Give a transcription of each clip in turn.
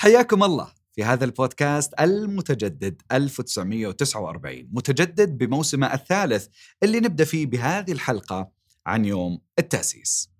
حياكم الله في هذا البودكاست المتجدد 1949 متجدد بموسمه الثالث اللي نبدأ فيه بهذه الحلقة عن يوم التأسيس.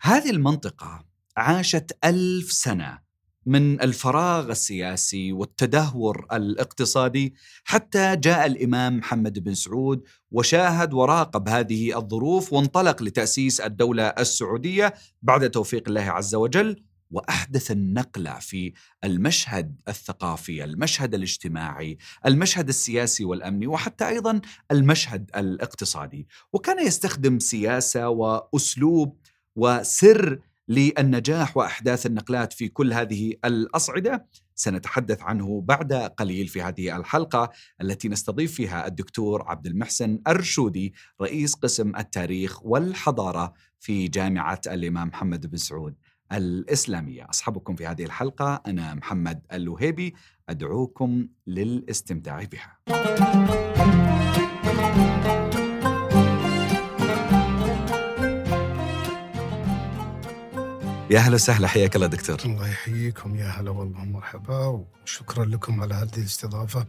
هذه المنطقة عاشت ألف سنة من الفراغ السياسي والتدهور الاقتصادي حتى جاء الإمام محمد بن سعود وشاهد وراقب هذه الظروف وانطلق لتأسيس الدولة السعودية بعد توفيق الله عز وجل وأحدث النقلة في المشهد الثقافي، المشهد الاجتماعي، المشهد السياسي والأمني وحتى أيضا المشهد الاقتصادي، وكان يستخدم سياسة وأسلوب وسر للنجاح وأحداث النقلات في كل هذه الأصعدة. سنتحدث عنه بعد قليل في هذه الحلقة التي نستضيف فيها الدكتور عبد المحسن الرشودي رئيس قسم التاريخ والحضارة في جامعة الإمام محمد بن سعود. الإسلامية. اصحبكم في هذه الحلقة أنا محمد الوهيبي أدعوكم للاستمتاع بها. يا هلا وسهلا حياك الله دكتور. الله يحييكم. يا هلا والله مرحبا وشكرا لكم على هذه الاستضافة.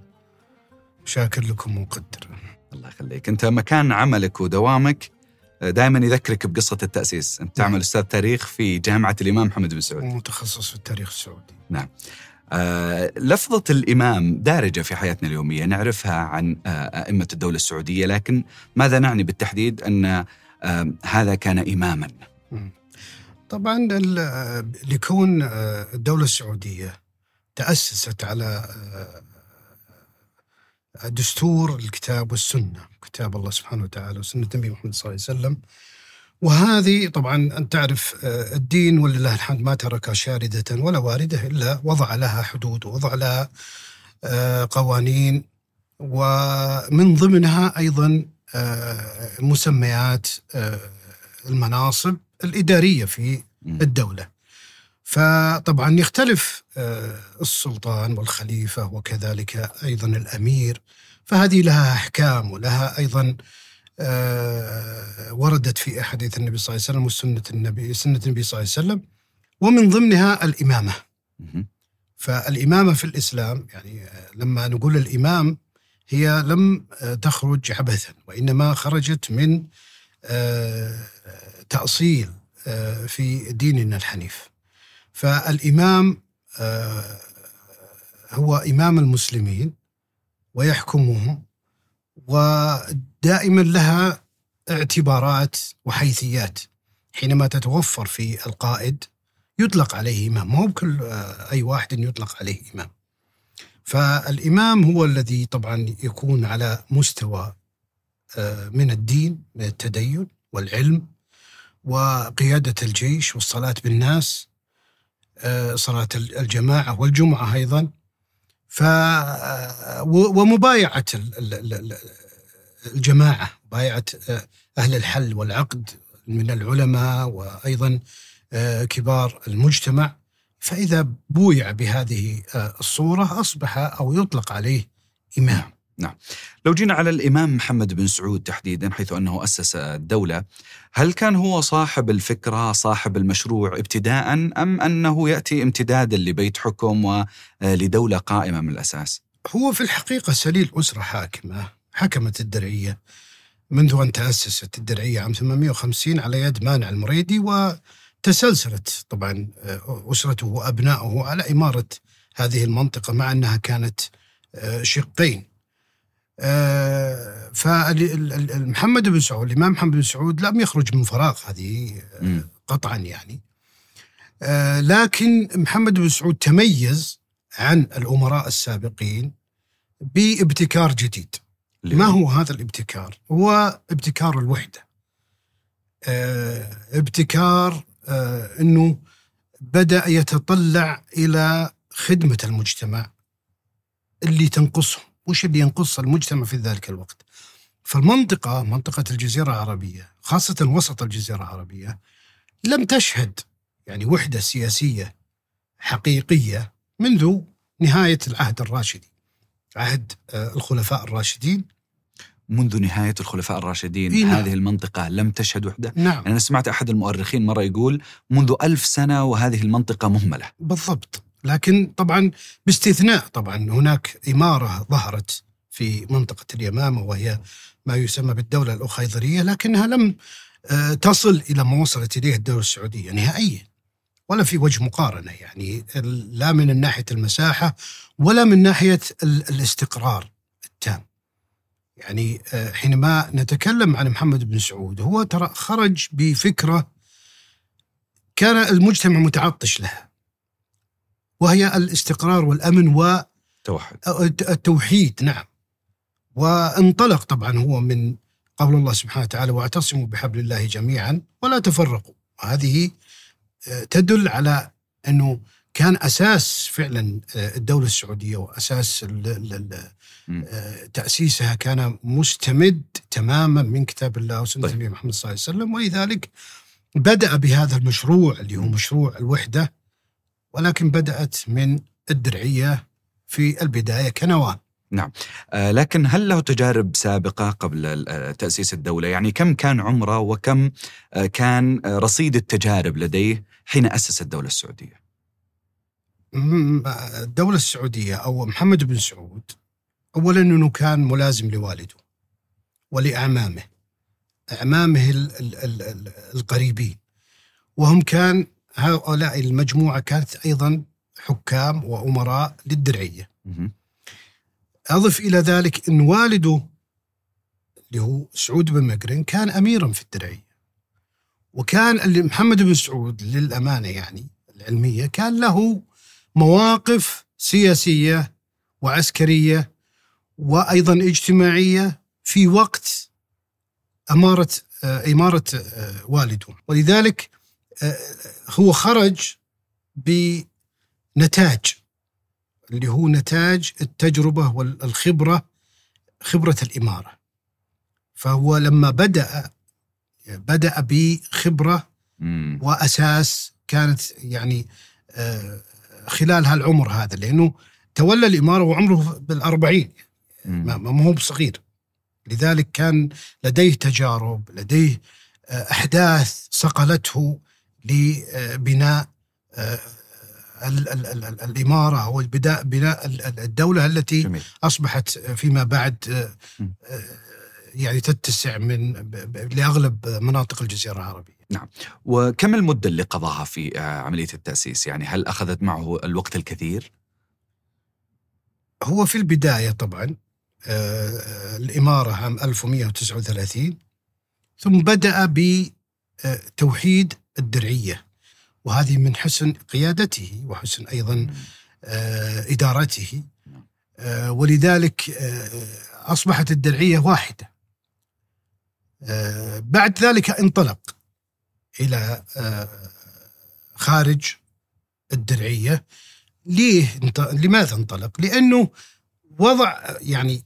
شاكر لكم ومقدر الله يخليك. أنت مكان عملك ودوامك. دائما يذكرك بقصة التأسيس. أنت تعمل أستاذ تاريخ في جامعة الإمام محمد بن سعود. متخصص في التاريخ السعودي. نعم. آه لفظة الإمام دارجة في حياتنا اليومية. نعرفها عن آه أئمة الدولة السعودية لكن ماذا نعني بالتحديد أن آه هذا كان إماما؟ طبعا لكون الدولة السعودية تأسست على دستور الكتاب والسنة كتاب الله سبحانه وتعالى وسنة النبي محمد صلى الله عليه وسلم. وهذه طبعا أنت تعرف الدين ولله الحمد ما ترك شاردة ولا واردة إلا وضع لها حدود ووضع لها قوانين. ومن ضمنها أيضا مسميات المناصب الإدارية في الدولة. فطبعا يختلف السلطان والخليفة وكذلك أيضا الأمير فهذه لها أحكام ولها أيضا وردت في أحاديث النبي صلى الله عليه وسلم وسنة النبي سنة النبي صلى الله عليه وسلم ومن ضمنها الإمامة. فالإمامة في الإسلام يعني لما نقول الإمام هي لم تخرج عبثا وإنما خرجت من تأصيل في ديننا الحنيف. فالإمام هو إمام المسلمين ويحكمهم ودائما لها اعتبارات وحيثيات. حينما تتوفر في القائد يطلق عليه إمام. مو بكل أي واحد يطلق عليه إمام. فالإمام هو الذي طبعا يكون على مستوى من الدين من التدين والعلم وقيادة الجيش والصلاة بالناس. صلاة الجماعة والجمعة أيضا. ف ومبايعة الجماعة مبايعة أهل الحل والعقد من العلماء وأيضا كبار المجتمع. فإذا بويع بهذه الصورة أصبح أو يطلق عليه إمام. نعم. لو جينا على الإمام محمد بن سعود تحديدا حيث أنه أسس الدولة هل كان هو صاحب الفكرة صاحب المشروع ابتداء أم أنه يأتي امتدادا لبيت حكم ولدولة قائمة من الأساس؟ هو في الحقيقة سليل أسرة حاكمة حكمت الدرعية. منذ أن تأسست الدرعية عام 850 على يد مانع المريدي وتسلسلت طبعا أسرته وأبنائه على إمارة هذه المنطقة مع أنها كانت شقين. آه فمحمد بن سعود الإمام محمد بن سعود لم يخرج من فراغ هذه آه قطعا يعني. آه لكن محمد بن سعود تميز عن الأمراء السابقين بابتكار جديد. ما هو هذا الابتكار؟ هو ابتكار الوحدة. ابتكار أنه بدأ يتطلع إلى خدمة المجتمع اللي تنقصهم. وش اللي ينقص المجتمع في ذلك الوقت. فالمنطقة منطقة الجزيرة العربية خاصة وسط الجزيرة العربية لم تشهد يعني وحدة سياسية حقيقية منذ نهاية العهد الراشدي عهد الخلفاء الراشدين. منذ نهاية الخلفاء الراشدين إيه نعم. هذه المنطقة لم تشهد وحدة. نعم. يعني أنا سمعت أحد المؤرخين مرة يقول منذ ألف سنة وهذه المنطقة مهملة. بالضبط. لكن طبعا باستثناء طبعا هناك إمارة ظهرت في منطقة اليمامة وهي ما يسمى بالدولة الأخيضرية لكنها لم آه، تصل إلى ما وصلت إليه الدولة السعودية نهائيا ولا في وجه مقارنة يعني لا من ناحية المساحة ولا من ناحية الاستقرار التام. يعني آه، حينما نتكلم عن محمد بن سعود هو ترى خرج بفكرة كان المجتمع متعطش لها. وهي الاستقرار والأمن و توحد التوحيد نعم. وانطلق طبعا هو من قول الله سبحانه وتعالى واعتصموا بحبل الله جميعا ولا تفرقوا هذه آه، تدل على إنه كان أساس فعلا آه، الدولة السعودية وأساس آه، تأسيسها كان مستمد تماما من كتاب الله وسنة طيب. النبي محمد صلى الله عليه وسلم. ولذلك بدأ بهذا المشروع اللي هو مشروع الوحدة. ولكن بدأت من الدرعية في البداية كنواه نعم. آه لكن هل له تجارب سابقة قبل آه، تأسيس الدولة؟ يعني كم كان عمره وكم آه كان آه، رصيد التجارب لديه حين أسس الدولة السعودية؟ الدولة السعودية أو محمد بن سعود أولا أنه كان ملازم لوالده ولأعمامه أعمامه القريبين. وهم كان هؤلاء المجموعة كانت أيضا حكام وأمراء للدرعية. أضف إلى ذلك أن والده اللي هو سعود بن مقرن كان أميرا في الدرعية. وكان محمد بن سعود للأمانة يعني العلمية كان له مواقف سياسية وعسكرية وأيضا اجتماعية في وقت أمارة آه، إمارة آه، والده. ولذلك هو خرج بنتاج اللي هو نتاج التجربة والخبرة خبرة الإمارة. فهو لما بدأ بدأ بخبرة وأساس كانت يعني آه، خلال هالعمر هذا لأنه تولى الإمارة وعمره بالأربعين. ما هو بصغير. لذلك كان لديه تجارب لديه آه، أحداث صقلته لبناء آه، ال ال ال الإمارة أو بناء الدولة التي جميل. أصبحت فيما بعد آه، آه، يعني تتسع من لأغلب مناطق الجزيرة العربية نعم وكم المدة اللي قضاها في عملية التأسيس يعني هل أخذت معه الوقت الكثير؟ هو في البداية طبعا الإمارة عام 1139 ثم بدأ بتوحيد الدرعية. وهذه من حسن قيادته وحسن أيضا آه، إدارته. آه، ولذلك آه، أصبحت الدرعية واحدة. بعد ذلك انطلق إلى خارج الدرعية. ليه لماذا انطلق؟ لأنه وضع يعني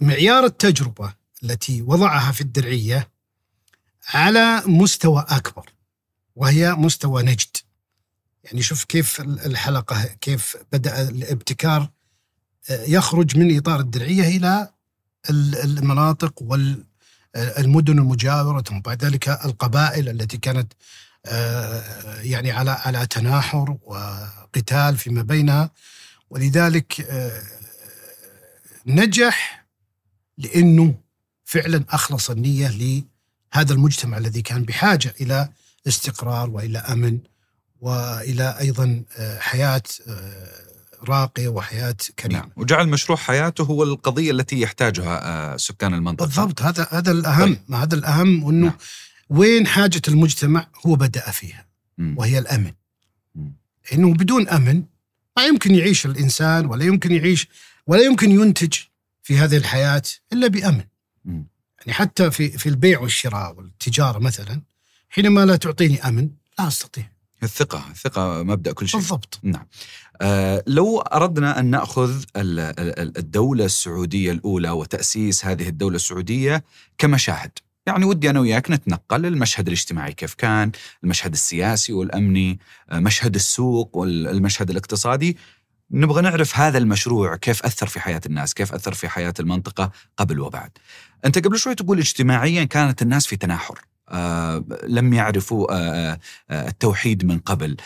معيار التجربة التي وضعها في الدرعية على مستوى أكبر. وهي مستوى نجد. يعني شوف كيف الحلقة كيف بدأ الابتكار آه، يخرج من إطار الدرعية إلى المناطق والمدن المجاورة ثم بعد ذلك القبائل التي كانت آه، يعني على على تناحر وقتال فيما بينها. ولذلك آه، نجح لأنه فعلا أخلص النية لهذا المجتمع الذي كان بحاجة إلى استقرار وإلى أمن وإلى أيضا آه، حياة آه، راقية وحياة كريمة. نعم وجعل مشروع حياته هو القضية التي يحتاجها آه، سكان المنطقة. بالضبط هذا هذا الأهم طيب. هذا الأهم إنه نعم. وين حاجة المجتمع هو بدأ فيها م. وهي الأمن. م. إنه بدون أمن ما يمكن يعيش الإنسان ولا يمكن يعيش ولا يمكن ينتج في هذه الحياة إلا بأمن. م. يعني حتى في في البيع والشراء والتجارة مثلا حينما لا تعطيني آمن لا أستطيع. الثقة الثقة مبدأ كل شيء. بالضبط. نعم. آه لو أردنا أن نأخذ الدولة السعودية الأولى وتأسيس هذه الدولة السعودية كمشاهد. يعني ودي أنا وياك نتنقل المشهد الاجتماعي كيف كان المشهد السياسي والأمني آه، مشهد السوق والمشهد الاقتصادي. نبغى نعرف هذا المشروع كيف أثر في حياة الناس كيف أثر في حياة المنطقة قبل وبعد. أنت قبل شوي تقول اجتماعيا كانت الناس في تناحر. آه لم يعرفوا آه آه التوحيد من قبل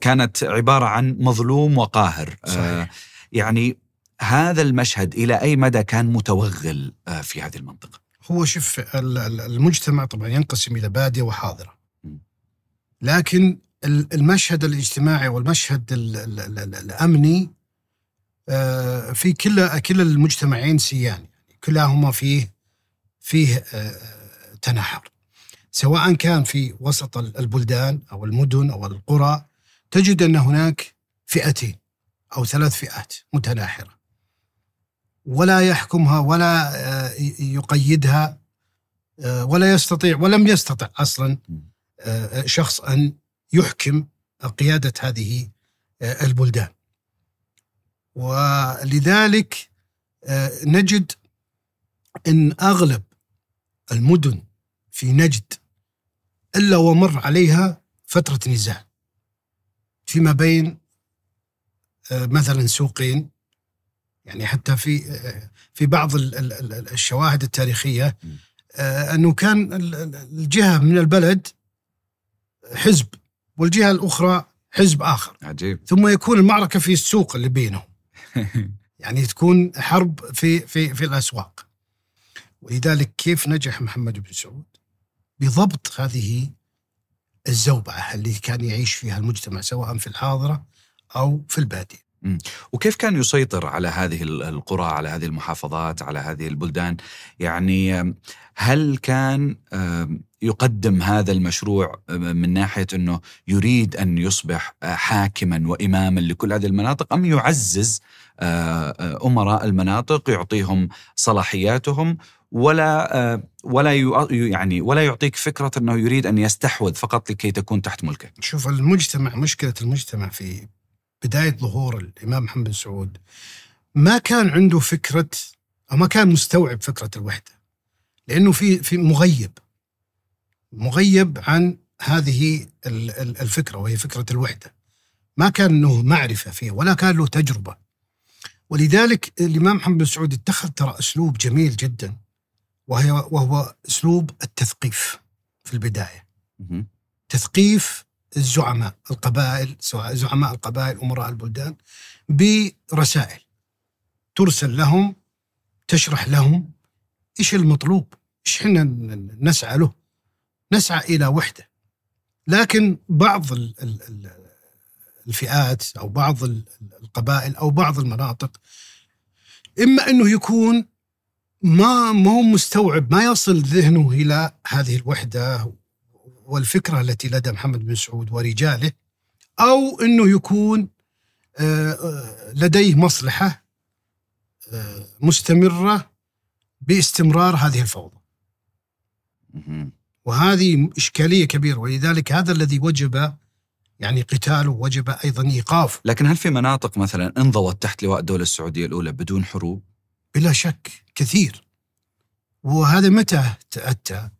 كانت عبارة عن مظلوم وقاهر صحيح. يعني هذا المشهد إلى أي مدى كان متوغل في هذه المنطقة هو شوف ال- ال- المجتمع طبعا ينقسم إلى بادية وحاضرة. م. لكن ال- المشهد الاجتماعي والمشهد ال- ال- ال- ال- الأمني آه، في كلا كلا المجتمعين سيان يعني كلاهما فيه فيه تناحر سواء كان في وسط ال- البلدان أو المدن أو القرى تجد أن هناك فئتين أو ثلاث فئات متناحرة ولا يحكمها ولا آه، يقيدها آه، ولا يستطيع ولم يستطع أصلا آه، شخص أن يحكم قيادة هذه البلدان. ولذلك نجد إن أغلب المدن في نجد إلا ومر عليها فترة نزاع. فيما بين آه، مثلا سوقين يعني حتى في آه، في بعض ال- ال- ال- الشواهد التاريخية م. آه، أنه كان ال- ال- الجهة من البلد حزب والجهة الأخرى حزب آخر. عجيب. ثم يكون المعركة في السوق اللي بينهم. يعني تكون حرب في في في الأسواق. ولذلك كيف نجح محمد بن سعود؟ بضبط هذه الزوبعة اللي كان يعيش فيها المجتمع سواء في الحاضرة أو في البادية. وكيف كان يسيطر على هذه ال- القرى على هذه المحافظات على هذه البلدان؟ يعني هل كان يقدم هذا المشروع من ناحية أنه يريد أن يصبح آه، حاكما وإماما لكل هذه المناطق أم يعزز آه، آه، أمراء المناطق يعطيهم صلاحياتهم ولا آه، ولا يع- يعني ولا يعطيك فكرة أنه يريد أن يستحوذ فقط لكي تكون تحت ملكه شوف المجتمع مشكلة المجتمع في بداية ظهور الإمام محمد بن سعود ما كان عنده فكرة أو ما كان مستوعب فكرة الوحدة لأنه في في مغيب مغيب عن هذه ال- ال- الفكرة وهي فكرة الوحدة. ما كان له معرفة فيه ولا كان له تجربة. ولذلك الإمام محمد بن سعود اتخذ ترى أسلوب جميل جدا. وهي وهو أسلوب التثقيف في البداية. تثقيف الزعماء القبائل سواء زعماء القبائل أمراء البلدان برسائل ترسل لهم تشرح لهم إيش المطلوب إيش إحنا نسعى له نسعى إلى وحده لكن بعض ال- ال- ال- الفئات أو بعض ال- القبائل أو بعض المناطق إما أنه يكون ما ما هو مستوعب ما يصل ذهنه إلى هذه الوحدة والفكرة التي لدى محمد بن سعود ورجاله أو إنه يكون آه، آه، لديه مصلحة آه، مستمرة باستمرار هذه الفوضى. وهذه إشكالية كبيرة ولذلك هذا الذي وجب يعني قتاله وجب أيضا إيقافه لكن هل في مناطق مثلا انضوت تحت لواء الدولة السعودية الأولى بدون حروب؟ بلا شك كثير. وهذا متى تأتى؟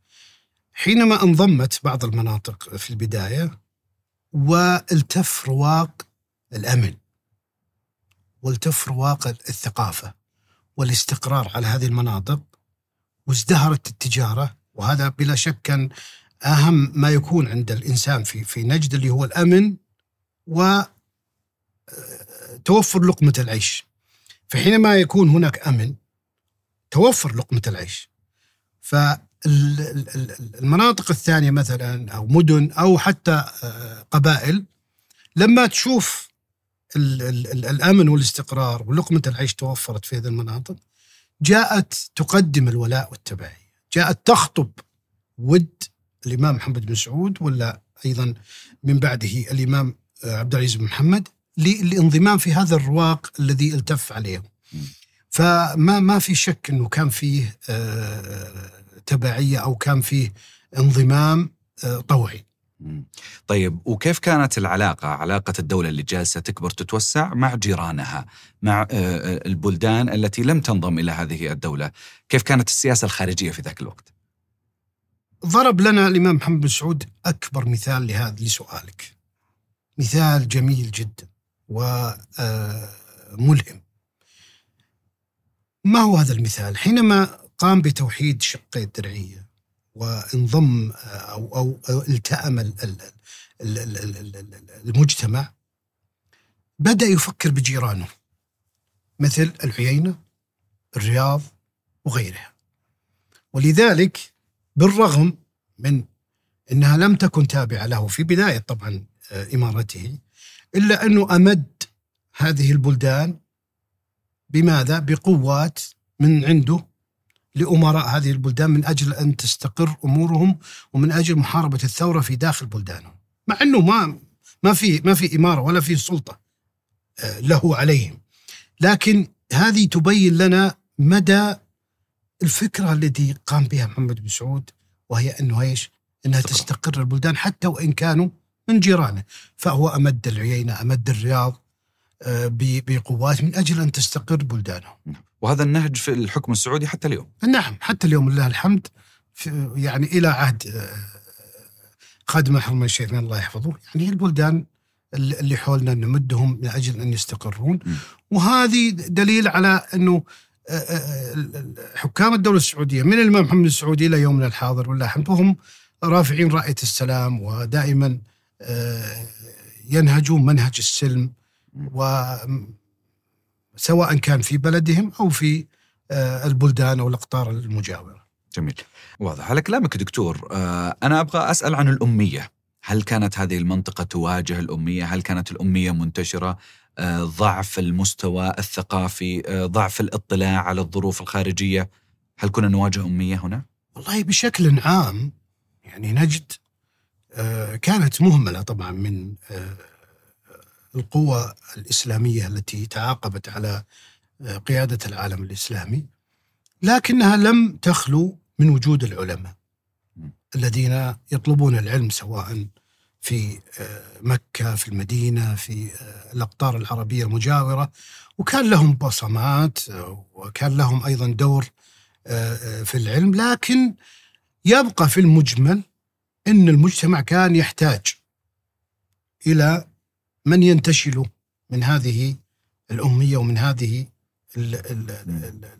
حينما انضمت بعض المناطق في البداية والتف رواق الأمن والتف رواق الثقافة والاستقرار على هذه المناطق وازدهرت التجارة وهذا بلا شك كان أهم ما يكون عند الإنسان في في نجد اللي هو الأمن وتوفر لقمة العيش. فحينما يكون هناك أمن توفر لقمة العيش. فالمناطق الثانية مثلا أو مدن أو حتى آه، قبائل لما تشوف ال- ال- ال- الأمن والاستقرار ولقمة العيش توفرت في هذه المناطق جاءت تقدم الولاء والتبعية. جاءت تخطب ود الإمام محمد بن سعود ولا أيضا من بعده الإمام آه، عبد العزيز بن محمد. للانضمام في هذا الرواق الذي التف عليهم مم. فما ما في شك إنه كان فيه آه، تبعية أو كان فيه انضمام آه، طوعي. طيب وكيف كانت العلاقة؟ علاقة الدولة اللي جالسة تكبر تتوسع مع جيرانها مع آه، البلدان التي لم تنضم إلى هذه الدولة. كيف كانت السياسة الخارجية في ذاك الوقت؟ ضرب لنا الإمام محمد بن سعود أكبر مثال لهذا لسؤالك. مثال جميل جدا. وملهم ما هو هذا المثال حينما قام بتوحيد شقي الدرعيه وانضم أو, أو التأم ال- ال- ال- ال- ال- ال- ال- المجتمع بدأ يفكر بجيرانه مثل العيينة الرياض وغيرها ولذلك بالرغم من انها لم تكن تابعه له في بدايه طبعا آه، إلا أنه أمد هذه البلدان بماذا؟ بقوات من عنده لأمراء هذه البلدان من أجل أن تستقر أمورهم ومن أجل محاربة الثورة في داخل بلدانهم. مع أنه ما ما في ما في إمارة ولا في سلطة آه، له عليهم. لكن هذه تبين لنا مدى الفكرة التي قام بها محمد بن سعود وهي أنه إيش؟ إنها. تستقر البلدان حتى وإن كانوا من جيرانه، فهو أمد العيينة، أمد الرياض آه، بقوات من أجل أن تستقر بلدانهم. وهذا النهج في الحكم السعودي حتى اليوم نعم حتى اليوم لله الحمد يعني إلى عهد آه، خادم الحرمين الشريفين الله يحفظه يعني البلدان اللي حولنا نمدهم من أجل أن يستقرون م. وهذه دليل على أنه آه، حكام الدولة السعودية من الامام محمد السعودي إلى يومنا الحاضر والله الحمد وهم رافعين رأية السلام ودائما ينهجون منهج السلم وسواء كان في بلدهم أو في آه، البلدان أو الأقطار المجاورة. جميل واضح على كلامك دكتور آه، أنا أبغى أسأل عن الأمية هل كانت هذه المنطقة تواجه الأمية؟ هل كانت الأمية منتشرة؟ آه، ضعف المستوى الثقافي آه، ضعف الاطلاع على الظروف الخارجية هل كنا نواجه أمية هنا؟ والله بشكل عام يعني نجد آه، كانت مهملة طبعا من آه، القوى الإسلامية التي تعاقبت على آه، قيادة العالم الإسلامي لكنها لم تخلو من وجود العلماء. الذين يطلبون العلم سواء في آه، مكة في المدينة في آه، الأقطار العربية المجاورة وكان لهم بصمات آه، وكان لهم أيضا دور آه، آه، في العلم لكن يبقى في المجمل إن المجتمع كان يحتاج إلى من ينتشل من هذه الأمية ومن هذه ال- ال- ال-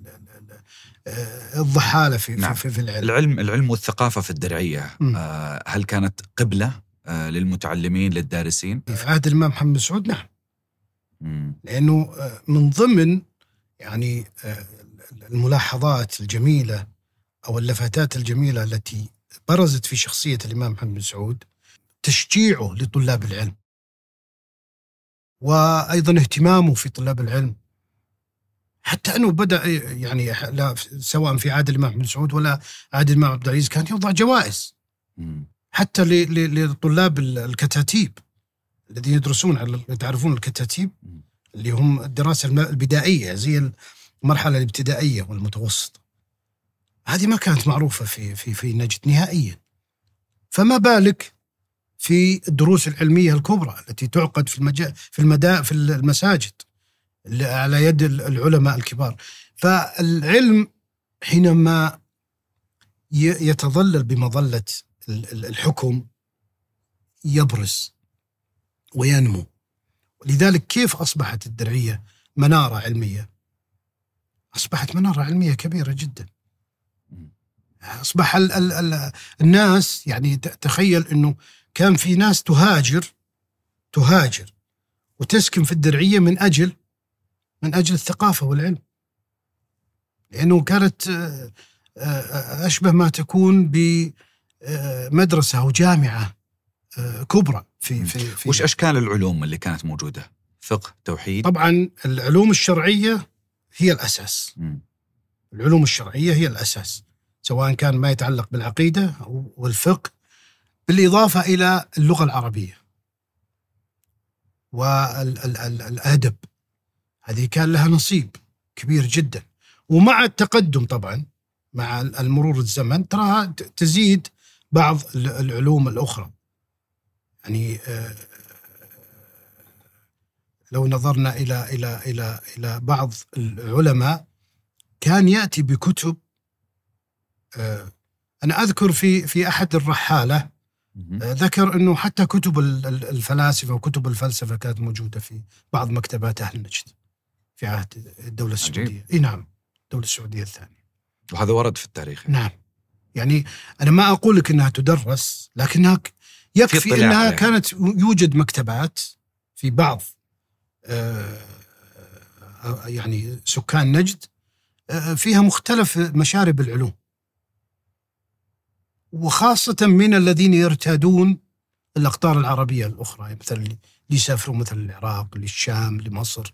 آه، الضحالة في نعم. في, في العلم العلم العلم والثقافة في الدرعية م. آه، هل كانت قبلة آه، للمتعلمين للدارسين؟ في عهد الإمام محمد سعود نعم مم. لأنه آه، من ضمن يعني آه، الملاحظات الجميلة أو اللفتات الجميلة التي برزت في شخصية الإمام محمد بن سعود تشجيعه لطلاب العلم وأيضا اهتمامه في طلاب العلم حتى أنه بدأ يعني لا سواء في عهد الإمام بن سعود ولا عهد الإمام عبد العزيز كان يوضع جوائز. حتى لطلاب ال- الكتاتيب الذين يدرسون على تعرفون الكتاتيب. اللي هم الدراسة الم- البدائية زي المرحلة الابتدائية والمتوسطه هذه ما كانت معروفة في في في نجد نهائيا فما بالك في الدروس العلمية الكبرى التي تعقد في المجا في المدا في المساجد على يد ال- العلماء الكبار فالعلم حينما يتظلل ال- الحكم يبرز وينمو لذلك كيف أصبحت الدرعية منارة علمية؟ أصبحت منارة علمية كبيرة جدا. أصبح ال ال ال الناس يعني تخيل إنه كان في ناس تهاجر تهاجر وتسكن في الدرعية من أجل من أجل الثقافة والعلم. لأنه كانت آه، آه، أشبه ما تكون بمدرسه أو جامعة آه، كبرى في في, في وش أشكال العلوم اللي كانت موجودة؟ فقه توحيد طبعا العلوم الشرعية هي الأساس. العلوم الشرعية هي الأساس سواء كان ما يتعلق بالعقيدة أو والفقه بالإضافة إلى اللغة العربية والادب هذه كان لها نصيب كبير جدا. ومع التقدم طبعا مع المرور الزمن تراها تزيد بعض ال- العلوم الأخرى. يعني آه، لو نظرنا إلى إلى إلى إلى بعض العلماء كان يأتي بكتب أنا أذكر في في أحد الرحالة. آه، ذكر إنه حتى كتب ال- ال- الفلاسفة وكتب الفلسفة كانت موجودة في بعض مكتبات أهل نجد في عهد الدولة. السعودية إي نعم الدولة السعودية الثانية وهذا ورد في التاريخ يعني. نعم يعني أنا ما أقول لك إنها تدرس لكنها يكفي إنها عليها. كانت يوجد مكتبات في بعض آه، آه، يعني سكان نجد آه، فيها مختلف مشارب العلوم وخاصة من الذين يرتادون الأقطار العربية الأخرى مثلا اللي يسافرون مثلا العراق للشام لمصر.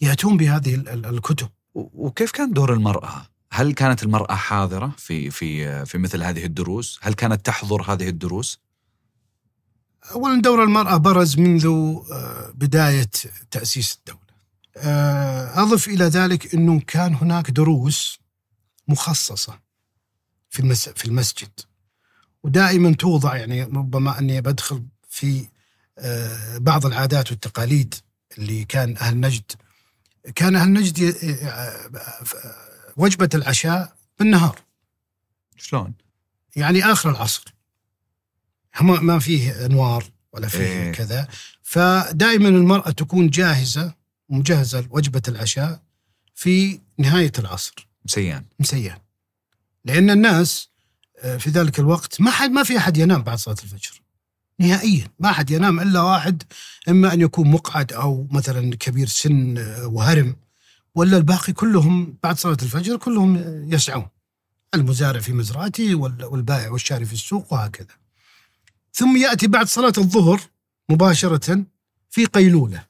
يأتون بهذه ال- ال- الكتب وكيف كان دور المرأة؟ هل كانت المرأة حاضرة في في في مثل هذه الدروس؟ هل كانت تحضر هذه الدروس؟ أولا دور المرأة برز منذ آه، بداية تأسيس الدولة آه، أضف إلى ذلك أنه كان هناك دروس مخصصة في المس في المسجد ودائما توضع يعني ربما أني بدخل في آه، بعض العادات والتقاليد اللي كان أهل نجد. كان أهل نجد آه، آه، وجبة العشاء بالنهار. شلون؟ يعني آخر العصر. ما ما فيه أنوار ولا فيه إيه. كذا. فدائما المرأة تكون جاهزة مجهزه لوجبة العشاء في نهاية العصر. مسيان. مسيان. لأن الناس في ذلك الوقت ما حد ما في أحد ينام بعد صلاة الفجر. نهائيا. ما أحد ينام إلا واحد إما أن يكون مقعد أو مثلا كبير سن آه، وهرم ولا الباقي كلهم بعد صلاة الفجر كلهم يسعون. المزارع في مزرعته وال- والبائع والشاري في السوق وهكذا. ثم يأتي بعد صلاة الظهر مباشرة في قيلولة.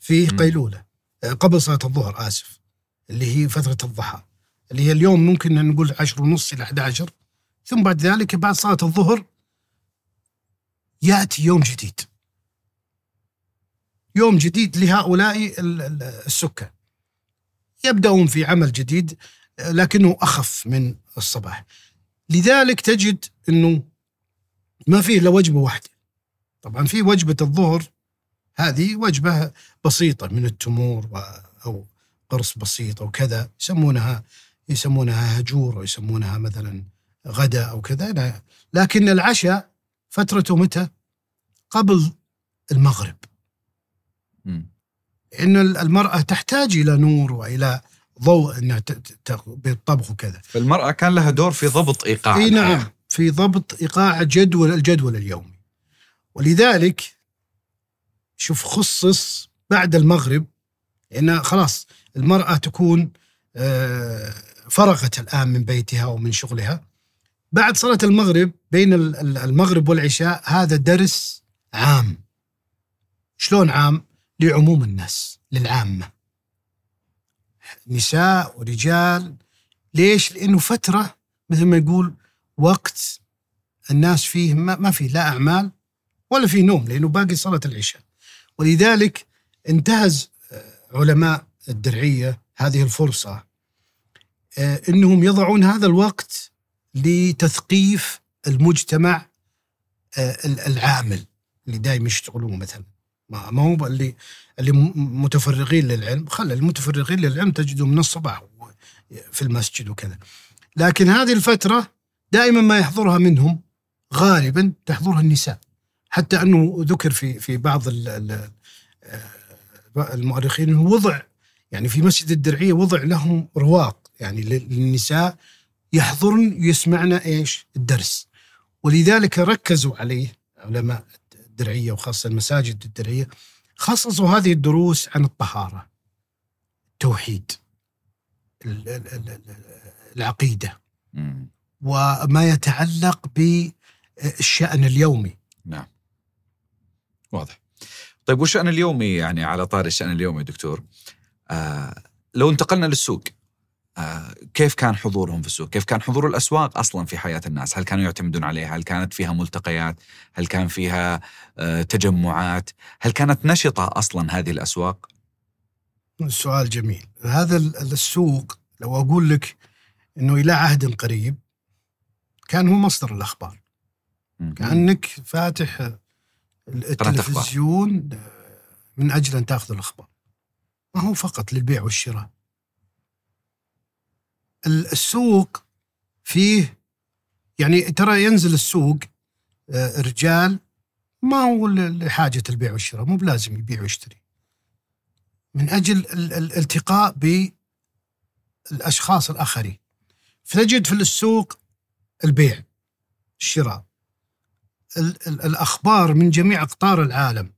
في. قيلولة. آه، قبل صلاة الظهر آسف. اللي هي فترة الضحى. اللي هي اليوم ممكن نقول عشر ونص إلى 11 ثم بعد ذلك بعد صلاة الظهر يأتي يوم جديد. يوم جديد لهؤلاء ال- ال- السكان. يبدأون في عمل جديد لكنه أخف من الصباح. لذلك تجد أنه ما فيه إلا وجبة واحدة. طبعا في وجبة الظهر هذه وجبة بسيطة من التمور أو قرص بسيط أو كذا يسمونها يسمونها هجور ويسمونها مثلا غدا أو كذا لا. لكن العشاء فترته متى؟ قبل المغرب. إن المرأة تحتاج إلى نور وإلى ضوء إنها بالطبخ وكذا. فالمرأة كان لها دور في ضبط إيقاع إي. نعم في ضبط إيقاع جدول الجدول اليومي. ولذلك شوف خصص بعد المغرب لأن خلاص المرأة تكون فرغت الآن من بيتها ومن شغلها. بعد صلاة المغرب بين ال- ال- المغرب والعشاء هذا درس عام. شلون عام؟ لعموم الناس للعامة. نساء ورجال ليش؟ لأنه فترة مثل ما يقول وقت الناس فيه ما, فيه لا أعمال ولا فيه نوم لأنه باقي صلاة العشاء. ولذلك انتهز آه، علماء الدرعية هذه الفرصة آه، إنهم يضعون هذا الوقت لتثقيف المجتمع آه، ال- العامل اللي دائما يشتغلون مثلا. ما هو اللي اللي متفرغين للعلم. خلى المتفرغين للعلم تجدهم من الصباح في المسجد وكذا. لكن هذه الفترة دائما ما يحضرها منهم غالبا تحضرها النساء. حتى أنه ذكر في في بعض آه، المؤرخين أنه وضع يعني في مسجد الدرعية وضع لهم رواق. يعني لل- للنساء يحضرن يسمعن إيش؟ الدرس. ولذلك ركزوا عليه علماء الدرعية وخاصة المساجد الدرعية خصصوا هذه الدروس عن الطهارة التوحيد ال- ال- ال- ال- العقيدة. مم. وما يتعلق بالشأن اليومي. نعم. واضح. طيب والشأن اليومي يعني على طاري الشأن اليومي دكتور؟ آه لو انتقلنا للسوق كيف كان حضورهم في السوق؟ كيف كان حضور الأسواق أصلا في حياة الناس؟ هل كانوا يعتمدون عليها؟ هل كانت فيها ملتقيات؟ هل كان فيها آه تجمعات؟ هل كانت نشطة أصلا هذه الأسواق؟ سؤال جميل. هذا ال- السوق لو أقول لك أنه إلى عهد قريب كان هو مصدر الأخبار. مم. كأنك فاتح التلفزيون من أجل أن تأخذ الأخبار. ما هو فقط للبيع والشراء. ال- السوق فيه يعني ترى ينزل السوق آه، رجال ما هو لحاجة البيع والشراء مو بلازم يبيع ويشتري. من أجل ال- ال- الالتقاء بالأشخاص الآخرين. فتجد في السوق البيع الشراء. ال- ال- الأخبار من جميع أقطار العالم.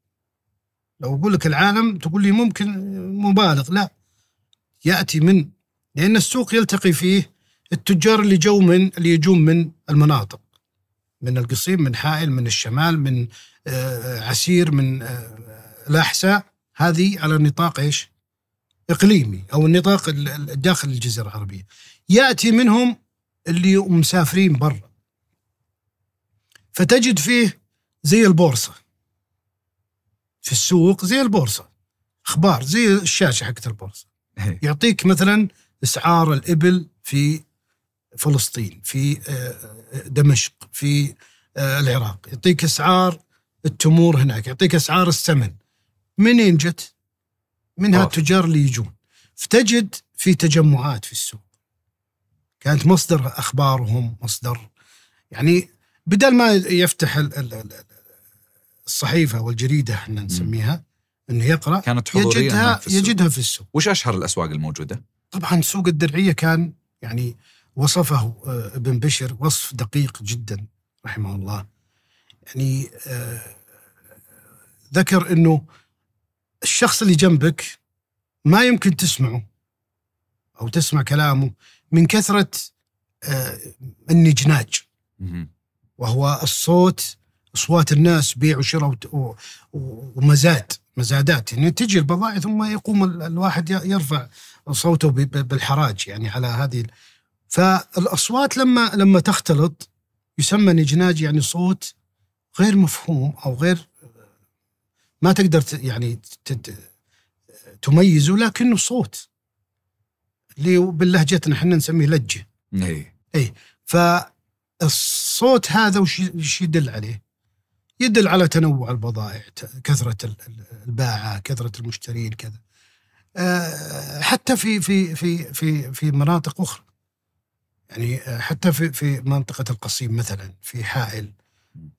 لو أقول لك العالم تقول لي ممكن مبالغ لا. يأتي من لأن السوق يلتقي فيه التجار اللي جو من اللي يجون من المناطق من القصيم من حائل من الشمال من آه، عسير من آه، الأحساء هذه على نطاق إيش؟ إقليمي أو النطاق ال- ال- داخل الجزيرة العربية. يأتي منهم اللي مسافرين برا. فتجد فيه زي البورصة. في السوق زي البورصة. أخبار زي الشاشة حقت البورصة. إيه. يعطيك مثلا إسعار الإبل في فلسطين في آه، دمشق في آه، العراق يعطيك إسعار التمور هناك يعطيك إسعار السمن منين جت؟ منها. التجار اللي يجون فتجد في تجمعات في السوق كانت مصدر أخبارهم مصدر يعني بدل ما يفتح ال- ال- ال- الصحيفة والجريدة إحنا نسميها إنه يقرأ كانت حضورية يجدها في السوق. يجدها في السوق وش أشهر الأسواق الموجودة؟ طبعا سوق الدرعية كان يعني وصفه آه، ابن بشر وصف دقيق جدا رحمه الله يعني آه، ذكر إنه الشخص اللي جنبك ما يمكن تسمعه أو تسمع كلامه من كثرة آه، النجناج. وهو الصوت أصوات الناس بيع وشراء ومزاد مزادات. يعني تجي البضائع ثم يقوم ال- الواحد يرفع صوته بالحراج يعني على هذه ال- فالأصوات لما لما تختلط يسمى نجناج يعني صوت غير مفهوم أو غير ما تقدر يعني تميزه لكنه صوت اللي باللهجتنا إحنا نسميه لجة. اي فالصوت هذا وش يدل عليه؟ يدل على تنوع البضائع كثرة ال- ال- الباعة كثرة المشترين كذا. آه، حتى في في في في في مناطق أخرى. يعني آه، حتى في في منطقة القصيم مثلا في حائل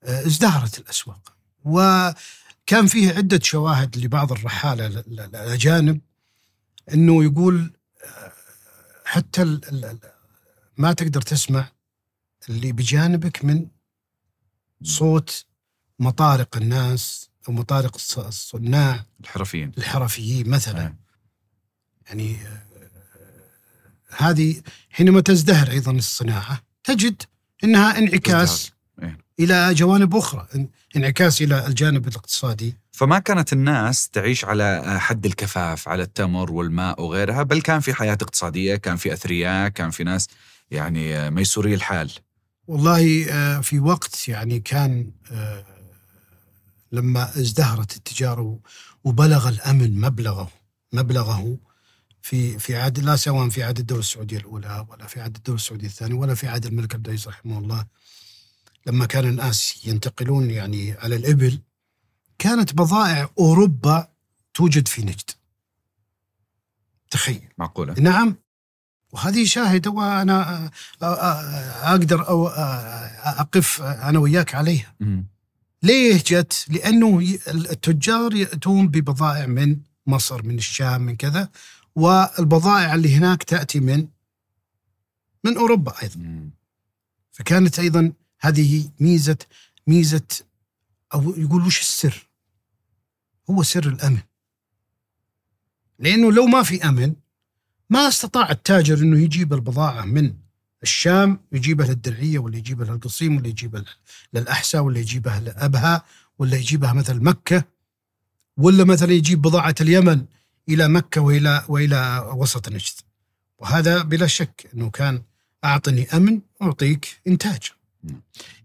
آه، ازدهرت الأسواق. وكان فيه عدة شواهد لبعض الرحالة ال- ال- الأجانب أنه يقول حتى ما تقدر تسمع اللي بجانبك من صوت مطارق الناس أو مطارق الص- الصناع الحرفيين الحرفيين مثلا آه. يعني آه، هذه حينما تزدهر أيضا الصناعة تجد إنها انعكاس. إيه. إلى جوانب أخرى إن- انعكاس إلى الجانب الاقتصادي فما كانت الناس تعيش على حد الكفاف على التمر والماء وغيرها بل كان في حياة اقتصادية كان في أثرياء كان في ناس يعني ميسوري الحال والله آه، في وقت يعني كان آه، لما ازدهرت التجارة وبلغ الأمن مبلغه مبلغه في في عهد لا سواء في عهد الدولة السعودية الأولى ولا في عهد الدولة السعودية الثانية ولا في عهد الملك عبد العزيز رحمه الله. لما كان الناس ينتقلون يعني على الإبل كانت بضائع أوروبا توجد في نجد. تخيل. معقولة؟ نعم. وهذه شاهد وأنا أ- أ- أقدر أو أ- أقف أنا وياك عليها. مم. ليه جت؟ لأنه التجار يأتون ببضائع من مصر من الشام من كذا والبضائع اللي هناك تأتي من من أوروبا أيضا. فكانت أيضا هذه ميزه ميزة أو يقول وش السر؟ هو سر الأمن. لأنه لو ما في أمن ما استطاع التاجر إنه يجيب البضاعة من الشام يجيبها للدرعيه ولا يجيبها للقصيم ولا يجيبها للاحساء ولا يجيبها لأبها ولا يجيبها مثلا مكة ولا مثلا يجيب بضاعة اليمن إلى مكة وإلى وإلى وسط نجد. وهذا بلا شك إنه كان أعطني أمن أعطيك إنتاج.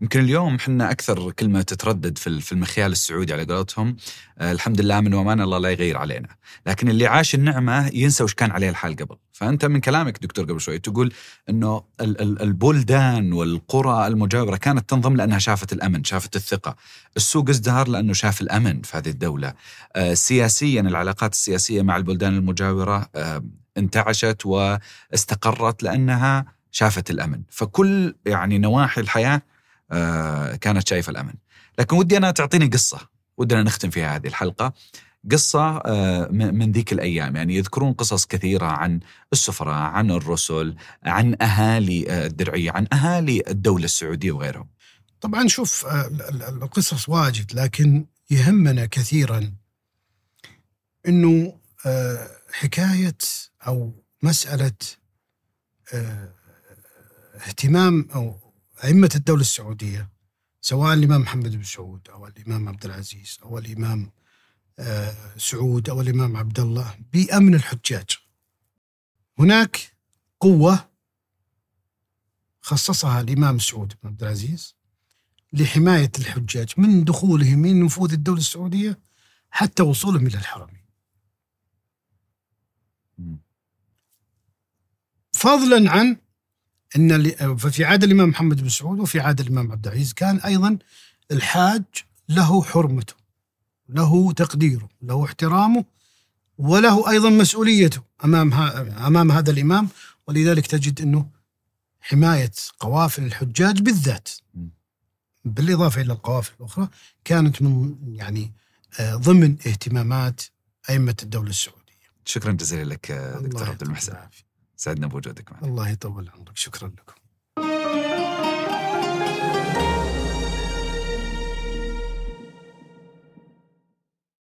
يمكن اليوم إحنا أكثر كلمة تتردد في المخيال السعودي على قولتهم آه الحمد لله من وامان الله لا يغير علينا، لكن اللي عاش النعمة ينسى وش كان عليه الحال قبل، فأنت من كلامك دكتور قبل شوي تقول إنه ال- ال- البلدان والقرى المجاورة كانت تنضم لأنها شافت الأمن، شافت الثقة، السوق ازدهر لأنه شاف الأمن في هذه الدولة، آه سياسيا العلاقات السياسية مع البلدان المجاورة آه انتعشت واستقرت لأنها شافت الأمن، فكل يعني نواحي الحياة آه، كانت شايفة الأمن. لكن ودي أنا تعطيني قصة. ودنا نختم فيها هذه الحلقة. قصة آه، من ذيك الأيام. يعني يذكرون قصص كثيرة عن السفراء عن الرسل عن أهالي آه، الدرعية عن أهالي الدولة السعودية وغيرهم. طبعا شوف القصص واجد لكن يهمنا كثيرا أنه حكاية أو مسألة اهتمام أو أئمة الدولة السعودية سواء الإمام محمد بن سعود أو الإمام عبد العزيز أو الإمام آه، سعود أو الإمام عبد الله بأمن الحجاج. هناك قوة خصصها الإمام سعود بن عبد العزيز لحماية الحجاج من دخولهم من نفوذ الدولة السعودية حتى وصولهم إلى الحرمين فضلا عن إن ففي عهد الإمام محمد بن سعود وفي عهد الإمام عبد العزيز كان أيضا الحاج له حرمته له تقديره له احترامه وله أيضا مسؤوليته أمام أمام هذا الإمام ولذلك تجد إنه حماية قوافل الحجاج بالذات بالإضافة إلى القوافل الأخرى كانت من يعني آه، ضمن اهتمامات أئمة الدولة السعودية. شكرا جزيلا لك دكتور عبد المحسن. سعدنا بوجودك معنا. الله يطول عمرك. شكرا لكم.